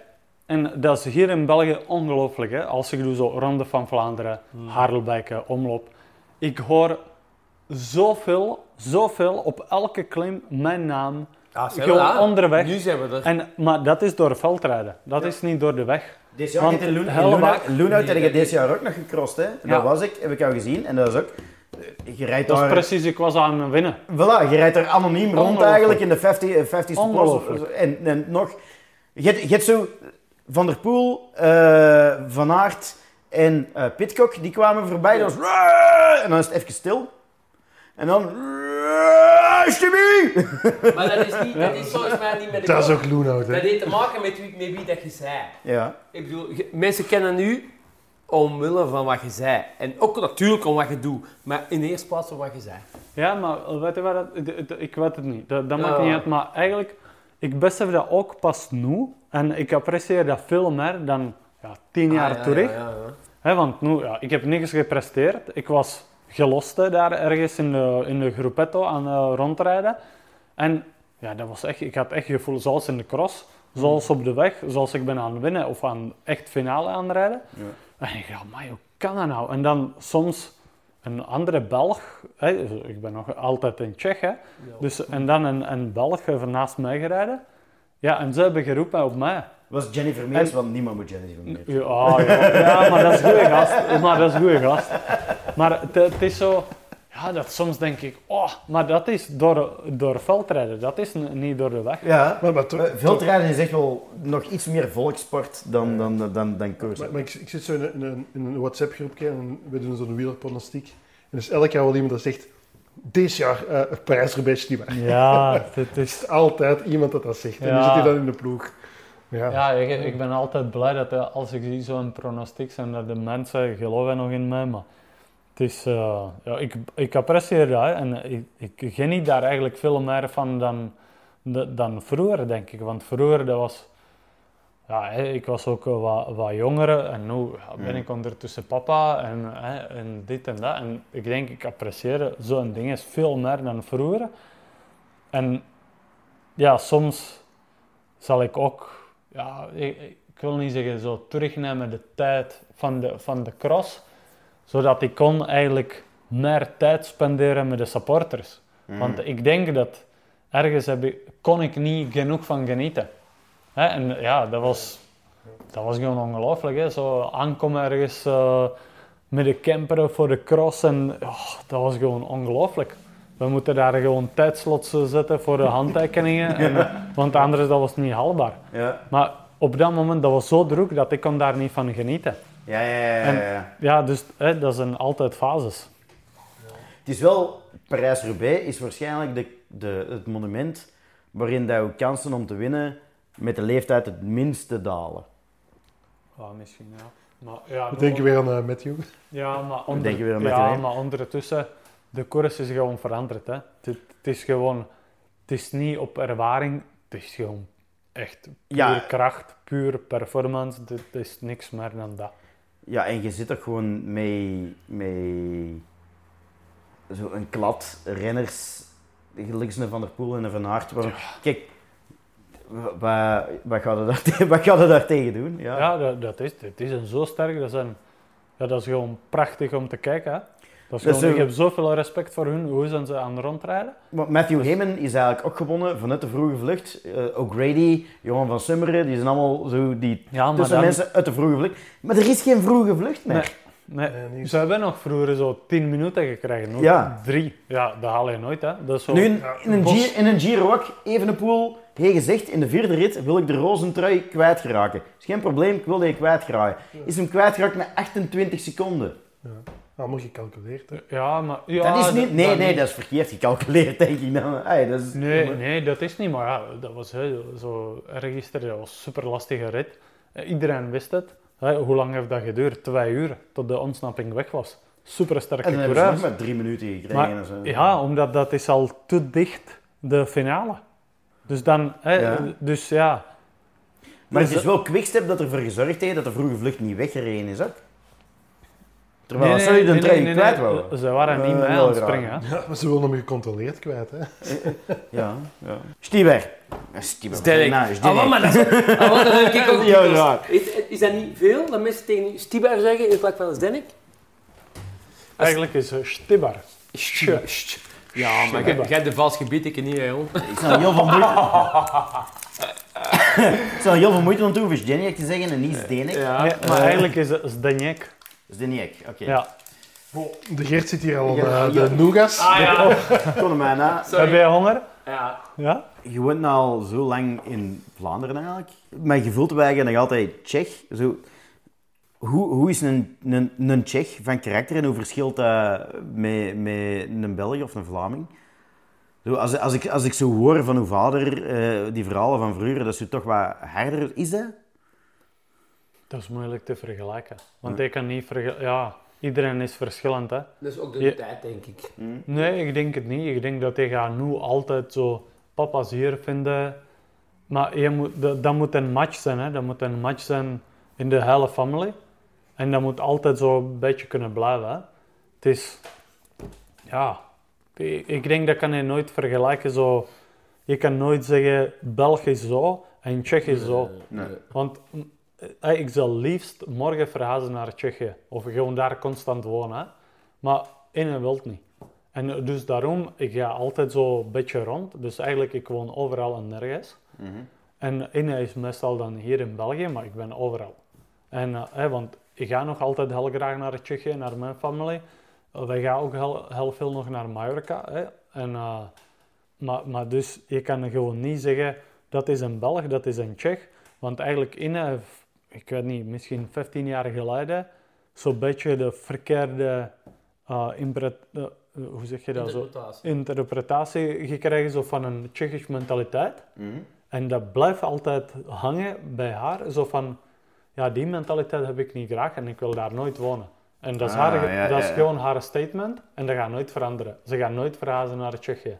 en dat is hier in België ongelooflijk, hè? als ik doe zo Ronde van Vlaanderen, Harelbeke, Omloop. Ik hoor zoveel, zoveel op elke klim mijn naam. Ja, zijn Gewoon onderweg. Nu zijn we er. En, maar dat is door veldrijden, dat is niet door de weg. Dit jaar Want Loen- Loenhout Nee, dit jaar ook nog gecrossed. Hè? Ja. Dat was ik, heb ik al gezien. En dat is ook... Je rijdt Dat is daar... precies, ik was aan het winnen. Voilà, je rijdt er anoniem rond eigenlijk in de 50, eh, 50ste plots. Ongelooflijk. En, en nog... Je hebt, zo Van der Poel, eh, Van Aert en eh Pitcock, die kwamen voorbij. Dat was... En dan is het even stil. En dan... Maar dat is, niet, dat is volgens mij niet met de Dat is ook Loenhout, Dat heeft te maken met wie, met wie dat je zei. Ja. Ik bedoel, je- mensen kennen u omwille van wat je zei. En ook natuurlijk om wat je doet. Maar in de eerste plaats om wat je zei. Ja, maar weet je wat, dat, ik weet het niet. Dat, dat maakt Ja. niet uit, maar eigenlijk, ik besef dat ook pas nu. En ik apprecieer dat veel meer dan ja, tien jaar Ah, ja, terug. Ja, ja, ja. Hè, want nu, ja, ik heb niks gepresteerd. Ik was geloste daar ergens in de, in de gruppetto aan eh, rondrijden. En ja, dat was echt, ik had echt gevoel, zoals in de cross, zoals op de weg, zoals ik ben aan het winnen of aan echt finale aanrijden. Ja. En ik dacht, maar hoe kan dat nou? En dan soms een andere Belg, hè, ik ben nog altijd in Tsjech, hè, dus, en dan een, een Belg even naast mij gereden. Ja, en ze hebben geroepen op mij. Was Jennifer Meers, want niemand moet Jennifer Meers. Ja, ja, ja, maar dat is goede gast. Maar dat is goede gast. Maar het, het is zo, ja, dat soms denk ik, oh, maar dat is door, door veldrijden, dat is niet door de weg. Ja, Maar, maar, toch- Eh, veldrijden is echt wel nog iets meer volkssport dan, dan, dan, dan koers. maar, maar ik, ik zit zo in een, in een, een WhatsApp-groepje en we doen zo'n wielerpronostiek. En er is elk jaar wel iemand dat zegt, dit jaar uh, Parijs-Roubaix niet waar. Ja, het Er is... is altijd iemand dat dat zegt. En Ja. nu zit hij dan in de ploeg. Ja. Ja, ik, ik ben altijd blij dat eh, als ik zie zo'n pronostiek zijn, dat de mensen geloven nog in mij, maar het is, eh, ja, ik, ik apprecieer dat en ik, ik geniet daar eigenlijk veel meer van dan, dan vroeger, denk ik. Want vroeger, dat was, ja, ik was ook wat, wat jonger en nu ben Mm. ik ondertussen papa en, en dit en dat. En ik denk, ik apprecieer zo'n ding is veel meer dan vroeger. En ja, soms zal ik ook, ja, ik, ik wil niet zeggen zo terugnemen de tijd van de, van de cross, zodat ik kon eigenlijk meer tijd spenderen met de supporters. Mm. Want ik denk dat ergens heb ik, kon ik niet genoeg van genieten. Hè? En ja, dat was, dat was gewoon ongelooflijk. Hè? Zo aankomen ergens eh, met de camper voor de cross en oh, dat was gewoon ongelooflijk. We moeten daar gewoon tijdslots zetten voor de handtekeningen, en, eh, want anders dat was niet haalbaar. Ja, Maar op dat moment dat was zo druk dat ik kon daar niet van genieten. ja, ja. ja, ja, ja. Ja, dus hè, dat zijn altijd fases. Het is wel, Parijs-Roubaix is waarschijnlijk de, de, het monument waarin dat je kansen om te winnen met de leeftijd het minste dalen. Ja, misschien ja. Maar, ja, We denken weer aan eh, Matthew. Ja, maar, We onder, denken weer met ja, je, hè? maar ondertussen, de koers is gewoon veranderd. Hè. Het, het is gewoon, het is niet op ervaring, het is gewoon echt puur Ja. kracht, puur performance. Het is niks meer dan dat. Ja, en je zit toch gewoon mee, mee zo een klad renners, gelijk een Van der Poel en een Van Aert. Kijk, wat, wat gaat er daar, wat gaat er daar tegen doen? Ja. Ja, dat, dat is het. is een zo sterk, dat, zijn, ja, dat is gewoon prachtig om te kijken. Hè. Dat is Dat is gewoon, ik zo- heb zoveel respect voor hun, hoe zijn ze aan het rondrijden. Maar Matthew Heyman is eigenlijk ook gewonnen vanuit de vroege vlucht. Eh O'Grady, Johan van Summeren, die zijn allemaal zo die Ja, maar tussen dan- mensen uit de vroege vlucht. Maar er is geen vroege vlucht meer. Nee. Nee, ze hebben nog vroeger zo 10 minuten gekregen. Ja. Drie. Ja, dat haal je nooit. Hè. Dat is zo, Nu, in, Ja, in, een Giro, in een Giro ook, Evenepoel heeft gezegd, in de vierde rit wil ik de roze trui kwijtgeraken. Is geen probleem, ik wil die kwijtgeraken. Is hem kwijtgeraakt met 28 seconden. Allemaal gecalculeerd. Hè. Ja, maar... Ja, dat is niet... Nee, dat nee, niet. dat is verkeerd gecalculeerd, denk ik dan. Ay, dat is, Nee, nee, dat is niet. Maar ja, dat was hè, zo register, dat was een super lastige rit. Eh, Iedereen wist het. Hè, hoe lang heeft dat geduurd? Twee uur, tot de ontsnapping weg was. Super sterke En dan hebben ze maar drie minuten gekregen. Maar, en zo. ja, omdat dat is al te dicht, de finale. Dus dan, hè, Ja. dus ja. Maar het Dus is wel Quickstep dat ervoor gezorgd heeft dat de vroege vlucht niet weggereden is ook. Terwijl Nee, als zou je de nee, trui nee, nee, kwijt nee, wouden. Ze waren niet Eh, mee aan het springen. Ja, maar ze willen hem gecontroleerd kwijt. Hè. Ja, ja. Stieber. Stieber. Sterk. Nou, Ah, Stieber. maar, maar dat is, ah, maar dat heb ik ook Ja. Is, is dat niet veel dat mensen tegen Stibar zeggen in plaats van Zdenek? Eigenlijk is het Stibbar. Ja, maar jij jij hebt een vals gebied, ik niet, joh. Ik zou heel veel moeite... ik zou heel veel moeite toe voor Jenny te zeggen en niet Zdenek. Ja. Nee, maar eigenlijk is het Zdenek. Zdenek, oké. Ja. De Geert zit hier al Ja, eh, ja. de nougas. Ah ja, Kom er maar na. Heb jij honger? ja. Ja? Je woont nou al zo lang in Vlaanderen eigenlijk. Maar je voelt wij nog altijd Tsjech. Zo, hoe, hoe is een, een, een Tsjech van karakter en hoe verschilt dat met, met een Belg of een Vlaming? Zo, als, als, ik, als ik zo hoor van uw vader, eh, die verhalen van vroeger, dat is zo toch wat harder. Is dat? Dat is moeilijk te vergelijken. Want ik kan niet vergelijken. Ja, iedereen is verschillend. Hè? Dat is ook de tijd, denk ik. Nee, ik denk het niet. Ik denk dat hij gaat nu altijd zo papa's hier vinden. Maar je moet, dat, dat moet een match zijn. Hè? Dat moet een match zijn in de hele family. En dat moet altijd zo een beetje kunnen blijven. Hè? Het is... Ja... Ik, denk dat kan je nooit vergelijken zo... je kan nooit zeggen Belg is zo en Tsjech is zo. Nee. Want ik zal liefst morgen verhuizen naar Tsjechië. Of gewoon daar constant wonen. hè. Maar in wil het niet. En eh, dus daarom, ik ga altijd zo een beetje rond. Dus eigenlijk, ik woon overal en nergens. Mhm. En Inne is meestal dan hier in België, maar ik ben overal. En, eh, hè, want ik ga nog altijd heel graag naar Tsjechië, naar mijn familie. Eh, wij gaan ook heel, heel veel nog naar Mallorca. Hè. En, eh, maar, maar dus, je kan gewoon niet zeggen, dat is een Belg, dat is een Tsjech. Want eigenlijk Inne, heeft, ik weet niet, misschien 15 jaar geleden, zo'n beetje de verkeerde, eh, eh, hoe zeg je dat zo? Interpretatie. interpretatie gekregen zo van een Tsjechische mentaliteit. Mhm. En dat blijft altijd hangen bij haar. Zo van, ja, die mentaliteit heb ik niet graag en ik wil daar nooit wonen. En dat is, Ah, haar, ja, dat is ja, ja. gewoon haar statement en dat gaat nooit veranderen. Ze gaat nooit verhuizen naar Tsjechië.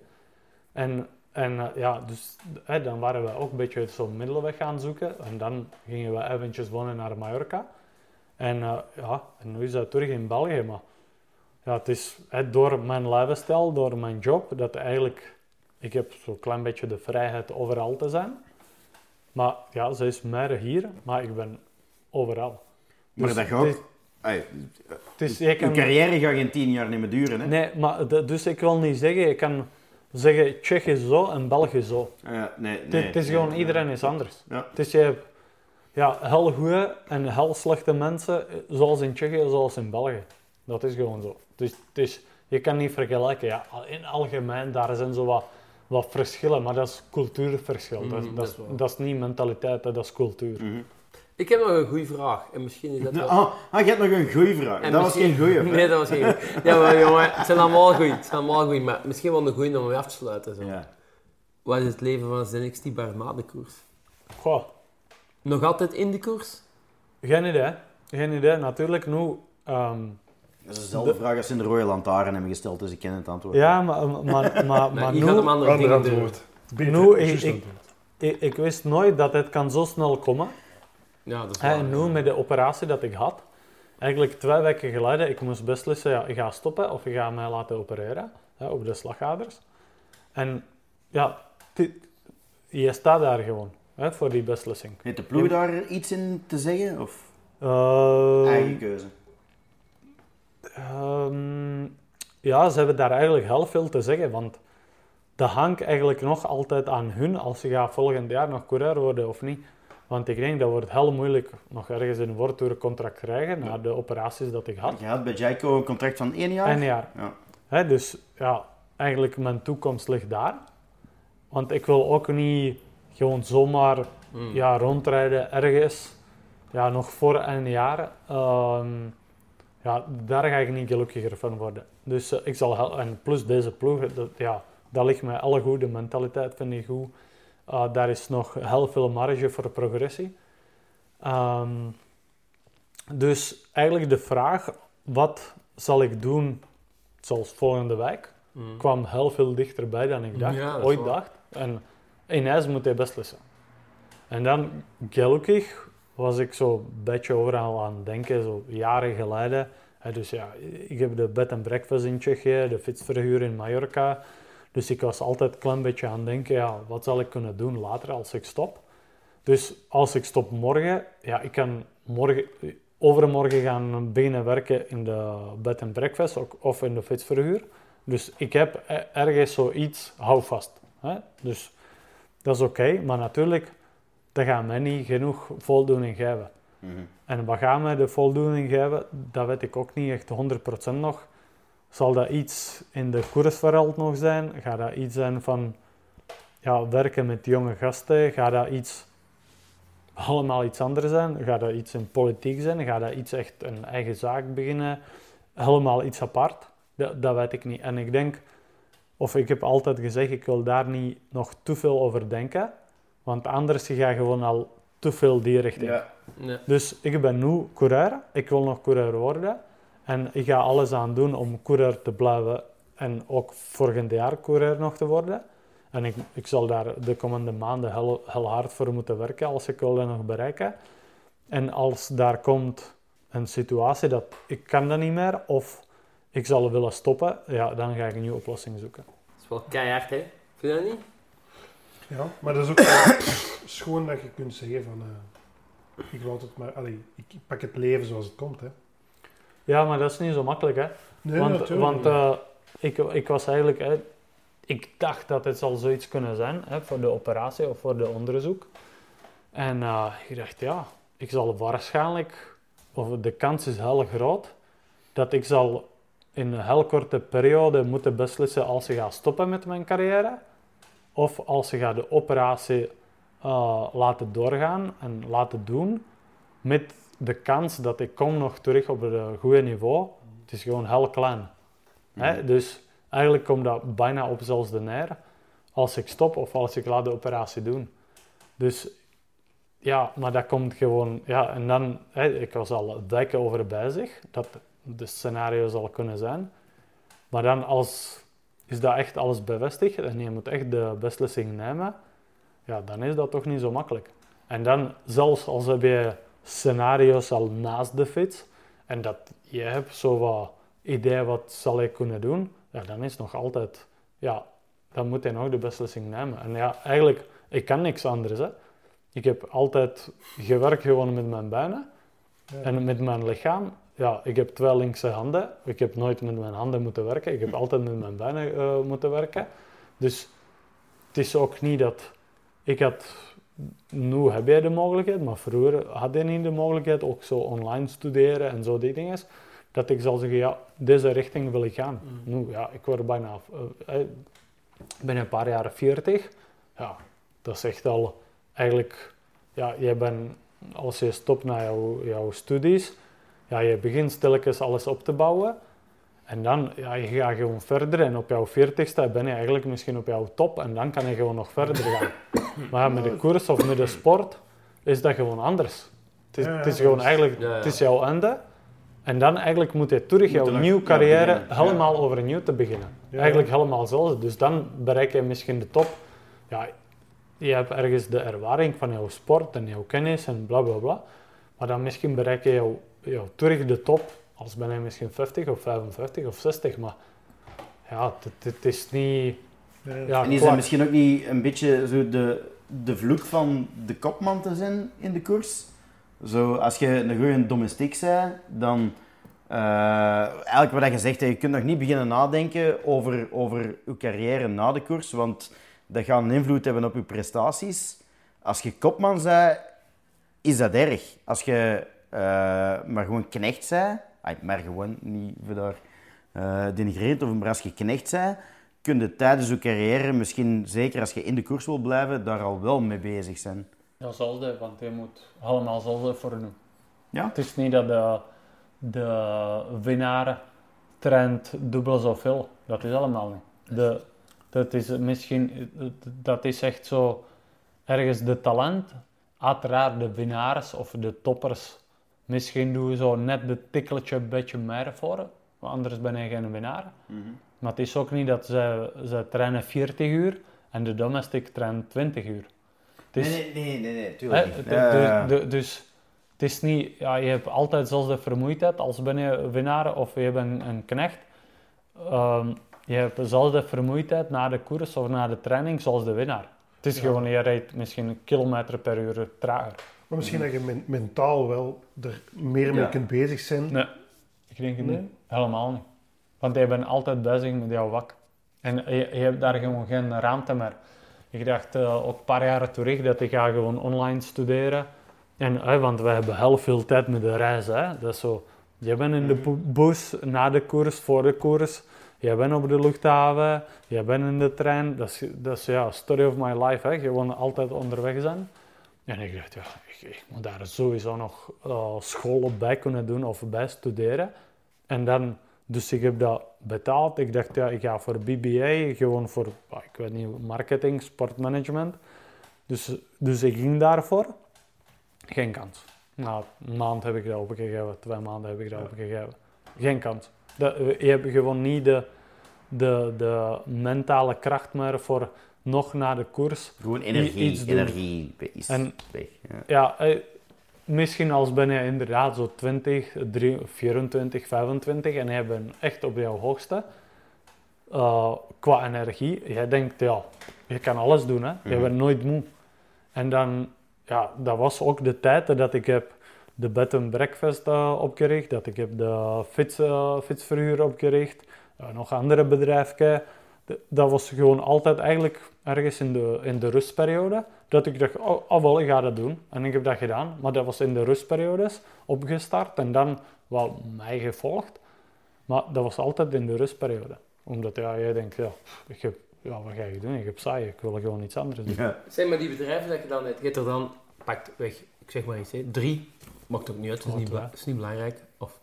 En, en eh, ja, dus hè, dan waren we ook een beetje zo'n middelweg gaan zoeken. En dan gingen we eventjes wonen naar Mallorca. En eh, ja, en nu is dat terug in België. Maar ja, het is hè, door mijn levensstijl, door mijn job, dat eigenlijk... Ik heb zo'n klein beetje de vrijheid overal te zijn. Maar ja, ze is meer hier, maar ik ben overal. Maar Dus dat gaat ook... Je kan, carrière gaat geen tien jaar niet meer duren, hè? nee, maar dus ik wil niet zeggen, je kan zeggen Tsjech is zo en Belg is zo. Ja, nee, nee. het is nee, gewoon, iedereen is anders. Ja. Het is je hebt ja, heel goede en heel slechte mensen, zoals in Tsjechië, zoals in België. Dat is gewoon zo. Dus, is, je kan niet vergelijken. Ja, in algemeen, daar zijn zo wat, wat verschillen, maar dat is cultuurverschil. dat, is- Mhm, dat, dat is, dat is niet mentaliteit, dat is cultuur. Mhm. Ik heb nog een goede vraag. En misschien is dat wel... Ah, ah, je hebt nog een goeie vraag. En dat was geen goeie vraag. Nee, dat was geen goeie. Ja, maar jongen, het zijn allemaal goed. Het zijn allemaal goed, maar misschien wel een goeie om mee af te sluiten. Zo. Ja. Wat is het leven van een NXT Barma de koers? Goh, Nog altijd in de koers? geen idee. Geen idee. Natuurlijk, nu... ehm, Dat is dezelfde vraag als ze in de Rode Lantaarn hebben gesteld, dus ik ken het antwoord. ja, maar, maar, maar, maar, Nee, maar je nu... gaat hem andere Ander antwoord. Beter, Nu, ik-. Ik, ik wist nooit dat het kan zo snel komen. Ja, dat is Hè, waar. En nu met de operatie dat ik had, eigenlijk twee weken geleden, ik moest beslissen, ja, ik ga stoppen of ik ga mij laten opereren hè, op de slagaders. En ja, dit- je staat daar gewoon hè, voor die beslissing. Heeft de ploeg daar iets in te zeggen? Of Eh, eigen keuze? Ehm, ja, ze hebben daar eigenlijk heel veel te zeggen, want dat hangt eigenlijk nog altijd aan hun als ze gaan volgend jaar nog coureur worden of niet. Want ik denk dat wordt heel moeilijk nog ergens een woordtoerencontract krijgen na de operaties dat ik had. Je had bij Jaiko een contract van één jaar? Een jaar. Ja. Hè, dus ja, eigenlijk mijn toekomst ligt daar. Want ik wil ook niet gewoon zomaar Mm. ja, rondrijden ergens, ja, nog voor een jaar. Ehm, ja, daar ga ik niet gelukkiger van worden. Dus eh, ik zal, en plus deze ploeg, dat, ja, dat ligt mij alle goed, de mentaliteit vind ik goed. Uh, daar is nog heel veel marge voor progressie. Ehm, dus eigenlijk de vraag, wat zal ik doen zoals volgende week, Mm. kwam heel veel dichterbij dan ik dacht, Ja, ooit waar. dacht. En ineens moet hij beslissen. En dan, gelukkig, was ik zo een beetje overal aan het denken, zo jaren geleden. Dus ja, ik heb de bed and breakfast in Tsjechië, de fietsverhuur in Mallorca. Dus ik was altijd een klein beetje aan het denken, ja, wat zal ik kunnen doen later als ik stop? Dus als ik stop morgen, ja, ik kan morgen, overmorgen gaan beginnen werken in de bed and breakfast ook- of in de fietsverhuur. Dus ik heb e- ergens zoiets houvast. Hè? Dus dat is oké, maar natuurlijk, dat gaat mij niet genoeg voldoening geven. Mhm. En wat gaat mij de voldoening geven, dat weet ik ook niet echt 100% nog. Zal dat iets in de koerswereld nog zijn? Gaat dat iets zijn van ja, werken met jonge gasten? Gaat dat iets helemaal iets anders zijn? Gaat dat iets in politiek zijn? Gaat dat iets echt een eigen zaak beginnen? Helemaal iets apart? Dat, dat weet ik niet. En ik denk, of ik heb altijd gezegd, ik wil daar niet nog te veel over denken. Want anders ga je gewoon al te veel die richting. Ja. Ja. Dus ik ben nu coureur, ik wil nog coureur worden. En ik ga alles aan doen om coureur te blijven en ook volgend jaar coureur nog te worden. En ik, ik zal daar de komende maanden heel, heel hard voor moeten werken als ik wil dat nog bereiken. En als daar komt een situatie dat ik kan dat niet meer of ik zal willen stoppen, ja, dan ga ik een nieuwe oplossing zoeken. Dat is wel keihard, hè? Vind je dat niet? Ja, maar dat is ook schoon dat je kunt zeggen van... eh, ik laat het maar... Allee, ik pak het leven zoals het komt, hè. Ja, maar dat is niet zo makkelijk, hè. Nee, want natuurlijk want eh, ik, ik was eigenlijk... Hè, ik dacht dat het zal zoiets kunnen zijn, hè, voor de operatie of voor de onderzoek. En eh, ik dacht, ja, ik zal waarschijnlijk... Of de kans is heel groot dat ik zal in een heel korte periode moeten beslissen als ik ga stoppen met mijn carrière. Of als ik ga de operatie eh, laten doorgaan en laten doen. Met de kans dat ik kom nog terug op het goede niveau. Het is gewoon heel klein. Hè? Dus eigenlijk komt dat bijna op zelfs de neer. Als ik stop of als ik laat de operatie doen. Dus ja, maar dat komt gewoon... Ja, en dan... Hè, ik was al weken over bezig. Dat de scenario zal kunnen zijn. Maar dan als... Is dat echt alles bevestigd en je moet echt de beslissing nemen, ja, dan is dat toch niet zo makkelijk. En dan, zelfs als heb je scenario's al naast de fiets en dat je hebt zo wat idee wat zal ik kunnen doen, ja, dan is nog altijd, ja, dan moet je nog de beslissing nemen. En ja, eigenlijk, ik kan niks anders. Hè. Ik heb altijd gewerkt gewoon met mijn benen Ja. en met mijn lichaam. Ja, ik heb twee linkse handen. Ik heb nooit met mijn handen moeten werken. Ik heb altijd met mijn benen eh, moeten werken. Dus het is ook niet dat ik had. Nu heb je de mogelijkheid, maar vroeger had je niet de mogelijkheid. Ook zo online studeren en zo die dingen. Dat ik zal zeggen, ja, deze richting wil ik gaan. Nu, ja, ik word bijna. eh, eh, binnen een paar jaar 40. Ja, dat is echt al eigenlijk. Ja, je bent, als je stopt naar jouw, jouw studies, ja, je begint stilletjes alles op te bouwen. En dan, ja, je gaat gewoon verder en op jouw 40ste ben je eigenlijk misschien op jouw top en dan kan je gewoon nog verder gaan. Maar met de koers of met de sport is dat gewoon anders. Het is, Ja, ja, het is dat gewoon is- eigenlijk, Ja, ja. het is jouw einde. En dan eigenlijk moet je terug jouw nieuwe carrière helemaal overnieuw te beginnen. Ja. Eigenlijk helemaal zelfs. Dus dan bereik je misschien de top. Ja, je hebt ergens de ervaring van jouw sport en jouw kennis en bla bla bla. Maar dan misschien bereik je jouw, jouw terug de top. Als ben je misschien 50 of 55 of 60. Maar ja, het, is niet. Ja. En is dat misschien ook niet een beetje zo de, de vloek van de kopman te zijn in de koers? Zo, als je een goede domestiek bent, dan... eh, eigenlijk wat je zegt, je kunt nog niet beginnen nadenken over, over je carrière na de koers, want dat gaat een invloed hebben op je prestaties. Als je kopman bent, is dat erg. Als je eh, maar gewoon knecht bent, maar gewoon, niet voor daar eh denigrerend over, maar als je knecht bent, kun je tijdens je carrière, misschien zeker als je in de koers wil blijven, daar al wel mee bezig zijn. Ja, zelfde, want je moet allemaal zelfde voor nu. Ja? Het is niet dat de, de winnaar traint dubbel zoveel. Dat is allemaal niet. De, dat is misschien, dat is echt zo ergens de talent. Uiteraard de winnaars of de toppers. Misschien doen we zo net de tikkeltje een beetje meer voor. Want anders ben je geen winnaar. Maar het is ook niet dat ze, ze trainen 40 uur en de domestic traint 20 uur. Het is, nee, nee, nee, nee, tuurlijk niet. Ja, de- dus het is niet, ja, je hebt altijd zelfs de vermoeidheid als ben je winnaar of je bent een knecht. Ehm, je hebt dezelfde vermoeidheid na de koers of na de training zoals de winnaar. Het is Ja. gewoon, je rijdt misschien een kilometer per uur trager. Maar misschien dat je men- mentaal wel er meer mee Ja. kunt bezig zijn. Nee, ik denk het Nee? niet. Helemaal niet. Want je bent altijd bezig met jouw wak. En je, je hebt daar gewoon geen ruimte meer. Ik dacht eh, ook een paar jaar terug dat ik ga gewoon online studeren. En, want we hebben heel veel tijd met de reis. Hè. Dat is zo, je bent in de Mhm. bus na de koers, voor de koers. Je bent op de luchthaven. Je bent in de trein. Dat is, dat is ja, story of my life. Hè. Gewoon altijd onderweg zijn. En ik dacht, ja, ik, ik moet daar sowieso nog eh, school op bij kunnen doen of bij studeren. En dan, dus ik heb dat betaald. Ik dacht, ja, ik ga voor BBA, gewoon voor, ah, ik weet niet, marketing, sportmanagement. Dus, dus ik ging daarvoor. Geen kans. Na een maand heb ik dat opgegeven, twee maanden heb ik dat opgegeven. Geen kans. Dat, je hebt gewoon niet de, de, de mentale kracht meer voor nog na de koers Gewoon energie, iets energie is En- weg. Ja. ja, eh, misschien als ben je inderdaad zo 20, 3, 24, 25 en je bent echt op jouw hoogste eh, qua energie. Jij denkt, ja, je kan alles doen, hè. Je Mhm. bent nooit moe. En dan, ja, dat was ook de tijd dat ik heb de bed and breakfast eh, opgericht, dat ik heb de fiets, fietsverhuur opgericht, nog andere bedrijfjes. Dat was gewoon altijd eigenlijk ergens in de, in de rustperiode, dat ik dacht, oh, oh wel, ik ga dat doen. En ik heb dat gedaan, maar dat was in de rustperiodes opgestart en dan wel mij gevolgd. Maar dat was altijd in de rustperiode. Omdat ja, jij denkt, ja, ik heb, ja, wat ga je doen? Ik heb saai, ik wil gewoon iets anders doen. Ja. Zeg maar die bedrijven dat je dan hebt, je hebt er dan, pakt weg, ik zeg maar iets, hè, drie, maakt ook niet uit, dat is niet, is niet belangrijk. Of,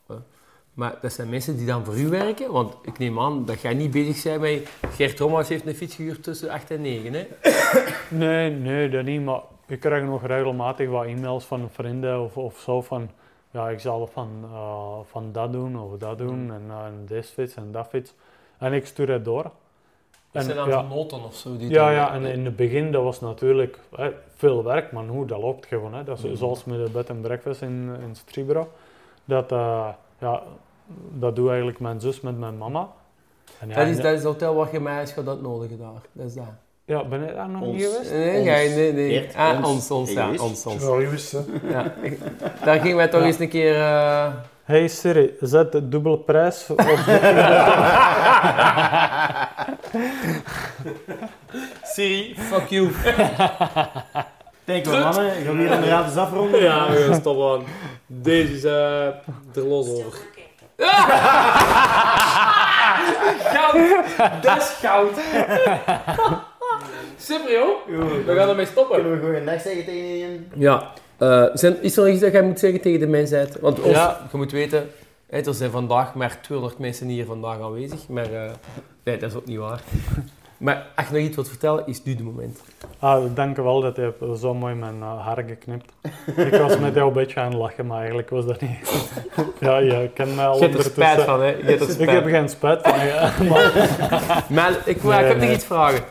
maar dat zijn mensen die dan voor u werken, want ik neem aan dat jij niet bezig bent met Gert Thomas heeft een fiets gehuurd tussen 8 en 9, hè? Nee, nee, dat niet. Maar ik krijg nog regelmatig wat e-mails van vrienden of, of zo van... Ja, ik zal van, eh, van dat doen of dat doen en, eh, en deze fiets en dat fiets. En ik stuur het door. Dat En, zijn dan ja, noten of zo. Die ja, ja, en in het begin dat was natuurlijk hè, veel werk, maar nu dat loopt gewoon. Hè. Dat is Mhm. zoals met de bed and breakfast in, in Stribro. Dat, eh, ja, dat doe eigenlijk mijn zus met mijn mama. En ja, Dat is, en- dat is het hotel waar je mij eens gaat uitnodigen daar. Dat is dat. ja, ben je daar nog Ons. niet geweest? Nee, Ons. nee, nee. Ah, ons. ons, ons, ja, ons, ons. Hè. Ja. Daar gingen wij toch Ja. eens een keer... eh, Hey Siri, zet de dubbele prijs op. Siri, fuck you. Denk wel, mannen, gaan we hier inderdaad eens afronden? Ja, we gaan stoppen aan. Deze is eh er los over. Goud! Dat is goud! Super joh, we gaan ermee stoppen. Kunnen we gewoon dag zeggen tegen iedereen? Ja, eh, zijn, is er nog iets dat jij moet zeggen tegen de mensheid? Want ons, Ja. je moet weten, hè, er zijn vandaag maar 200 mensen hier vandaag aanwezig, maar eh, nee, dat is ook niet waar. Maar als je nog iets wilt vertellen, is nu de moment. Ah, dank je wel dat je zo mooi mijn uh, haar geknipt. ik was met jou een beetje aan het lachen, maar eigenlijk was dat niet. ja, je kent mij al Je hebt er spijt van, hè? Je hebt er Ik spijt. heb geen spijt van je. maar Maar ik, maar ik Nee, heb nog iets vragen.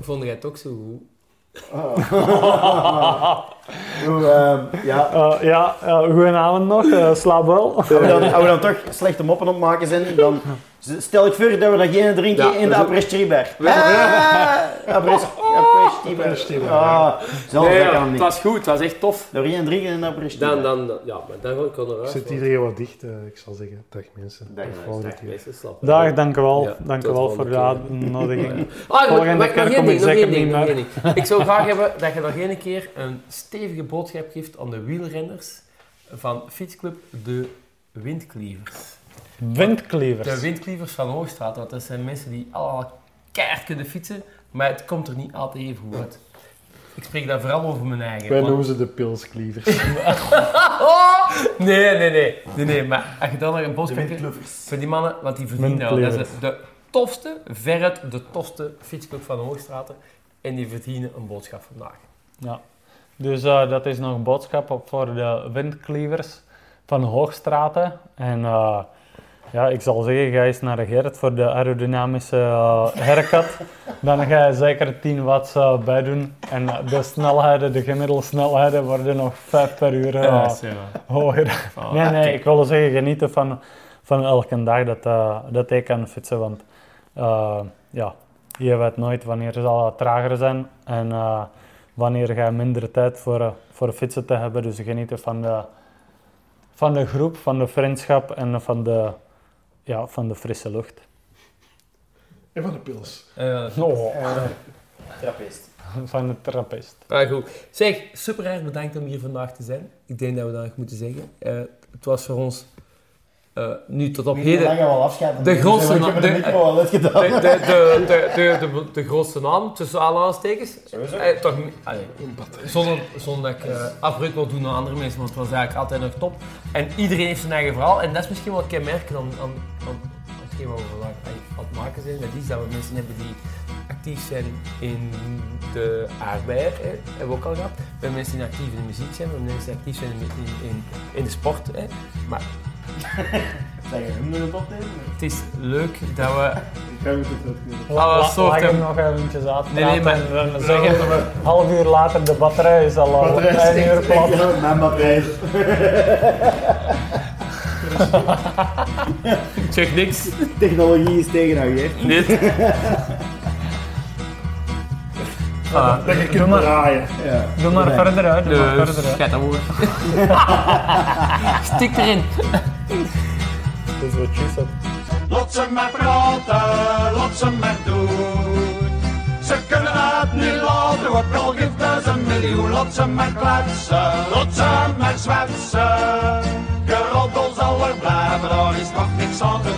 Vond jij het ook zo goed? Hoe, ehm, ja. eh, ja, uh, goedenavond nog. eh slaap wel. Als we, dan, als we dan toch slechte moppen op maken zijn, dan stel ik voor dat we dat geen drinken Ja, in de we apres-stribar. Ah, apres-stribar. Apres-stribar. Ah, zelfs Nee, dat het was goed, het was echt tof. Door geen drinken in de apres-stribar. Dan, dan, ja, maar dan kon eruit. Zit iedereen wat dicht, eh, ik zal zeggen. Dag mensen. Dag, Dag, keer. mensen, slapen. Dag, dank je wel. Ja, dank tot wel voor de uitnodiging. Ah, Volgende keer nog kom ik ding, nog zeker niet meer. Ik zou graag hebben dat je nog één keer een stevige boodschap geeft aan de wielrenners van fietsclub De Windklievers. Windklevers. De Windklievers van Hoogstraat, want dat zijn mensen die allemaal keihard kunnen fietsen, maar het komt er niet altijd even goed uit. Ik spreek daar vooral over mijn eigen. Wij want- noemen ze de pilsklievers. Oh! Nee, nee, nee, nee, nee. Maar als je dan nog een boodschap hebt voor die mannen, want die verdienen wel. Dat is de tofste, veruit de tofste fietsclub van de Hoogstraten. En die verdienen een boodschap vandaag. Ja. Dus eh, dat is nog een boodschap op voor de windklevers van Hoogstraten. En eh, ja, ik zal zeggen, ga eens naar de Gerrit voor de aerodynamische uh, haircut. Dan ga je zeker 10 watts uh, bij doen. En de snelheden, de gemiddelde snelheden worden nog 5 per uur uh, hoger. Oh, nee, nee, ik wil zeggen, genieten van, van elke dag dat, dat ik kan fietsen. Want ja, je weet nooit wanneer het zal trager zijn. En wanneer ga je minder tijd voor, voor fietsen te hebben. Dus genieten van de, van de groep, van de vriendschap en van de, ja, van de frisse lucht. En van de pils. Uh, oh. Trappist. Van de trappist. Ah, goed. Zeg, super erg bedankt om hier vandaag te zijn. Ik denk dat we dat nog moeten zeggen. Uh, het was voor ons uh, nu tot op heden... De grootste naam. De, de, de, de, grootste naam, tussen aanhalingstekens. Eh, toch, allee, zonder, zonder dat ik uh, afbreuk wil doen aan andere mensen, want het was eigenlijk altijd nog top. En iedereen heeft zijn eigen verhaal. En dat is misschien wel kenmerkend aan, aan, aan hetgeen wat we vandaag aan het maken zijn. Dat is dat we mensen hebben die actief zijn in de aardbeier, hè, hebben we ook al gehad. We hebben mensen die actief in de muziek zijn, we hebben mensen die actief zijn in, in, in, in de sport. Hè. Maar Zeg je hem het opnemen? het is leuk dat we... Ik ga het het Alle soorten... hem nog eventjes uit. Nee, nee, maar... Dan zeggen we, half uur later, de batterij is al al een uur plat. Mijn batterij. Ik zeg niks. Technologie is tegen nou, hè? Niet. Voilà. Dat je kunt draaien. Doe maar verder uit, doe maar verder uit. Stik erin. Wat. Laat ze maar praten, ze maar doen. Ze kunnen het niet laten, ook al geeft het een miljoen. Laat ze maar kletsen, laat ze maar zwetsen. Geroddel zal er blijven, daar is nog niks aan te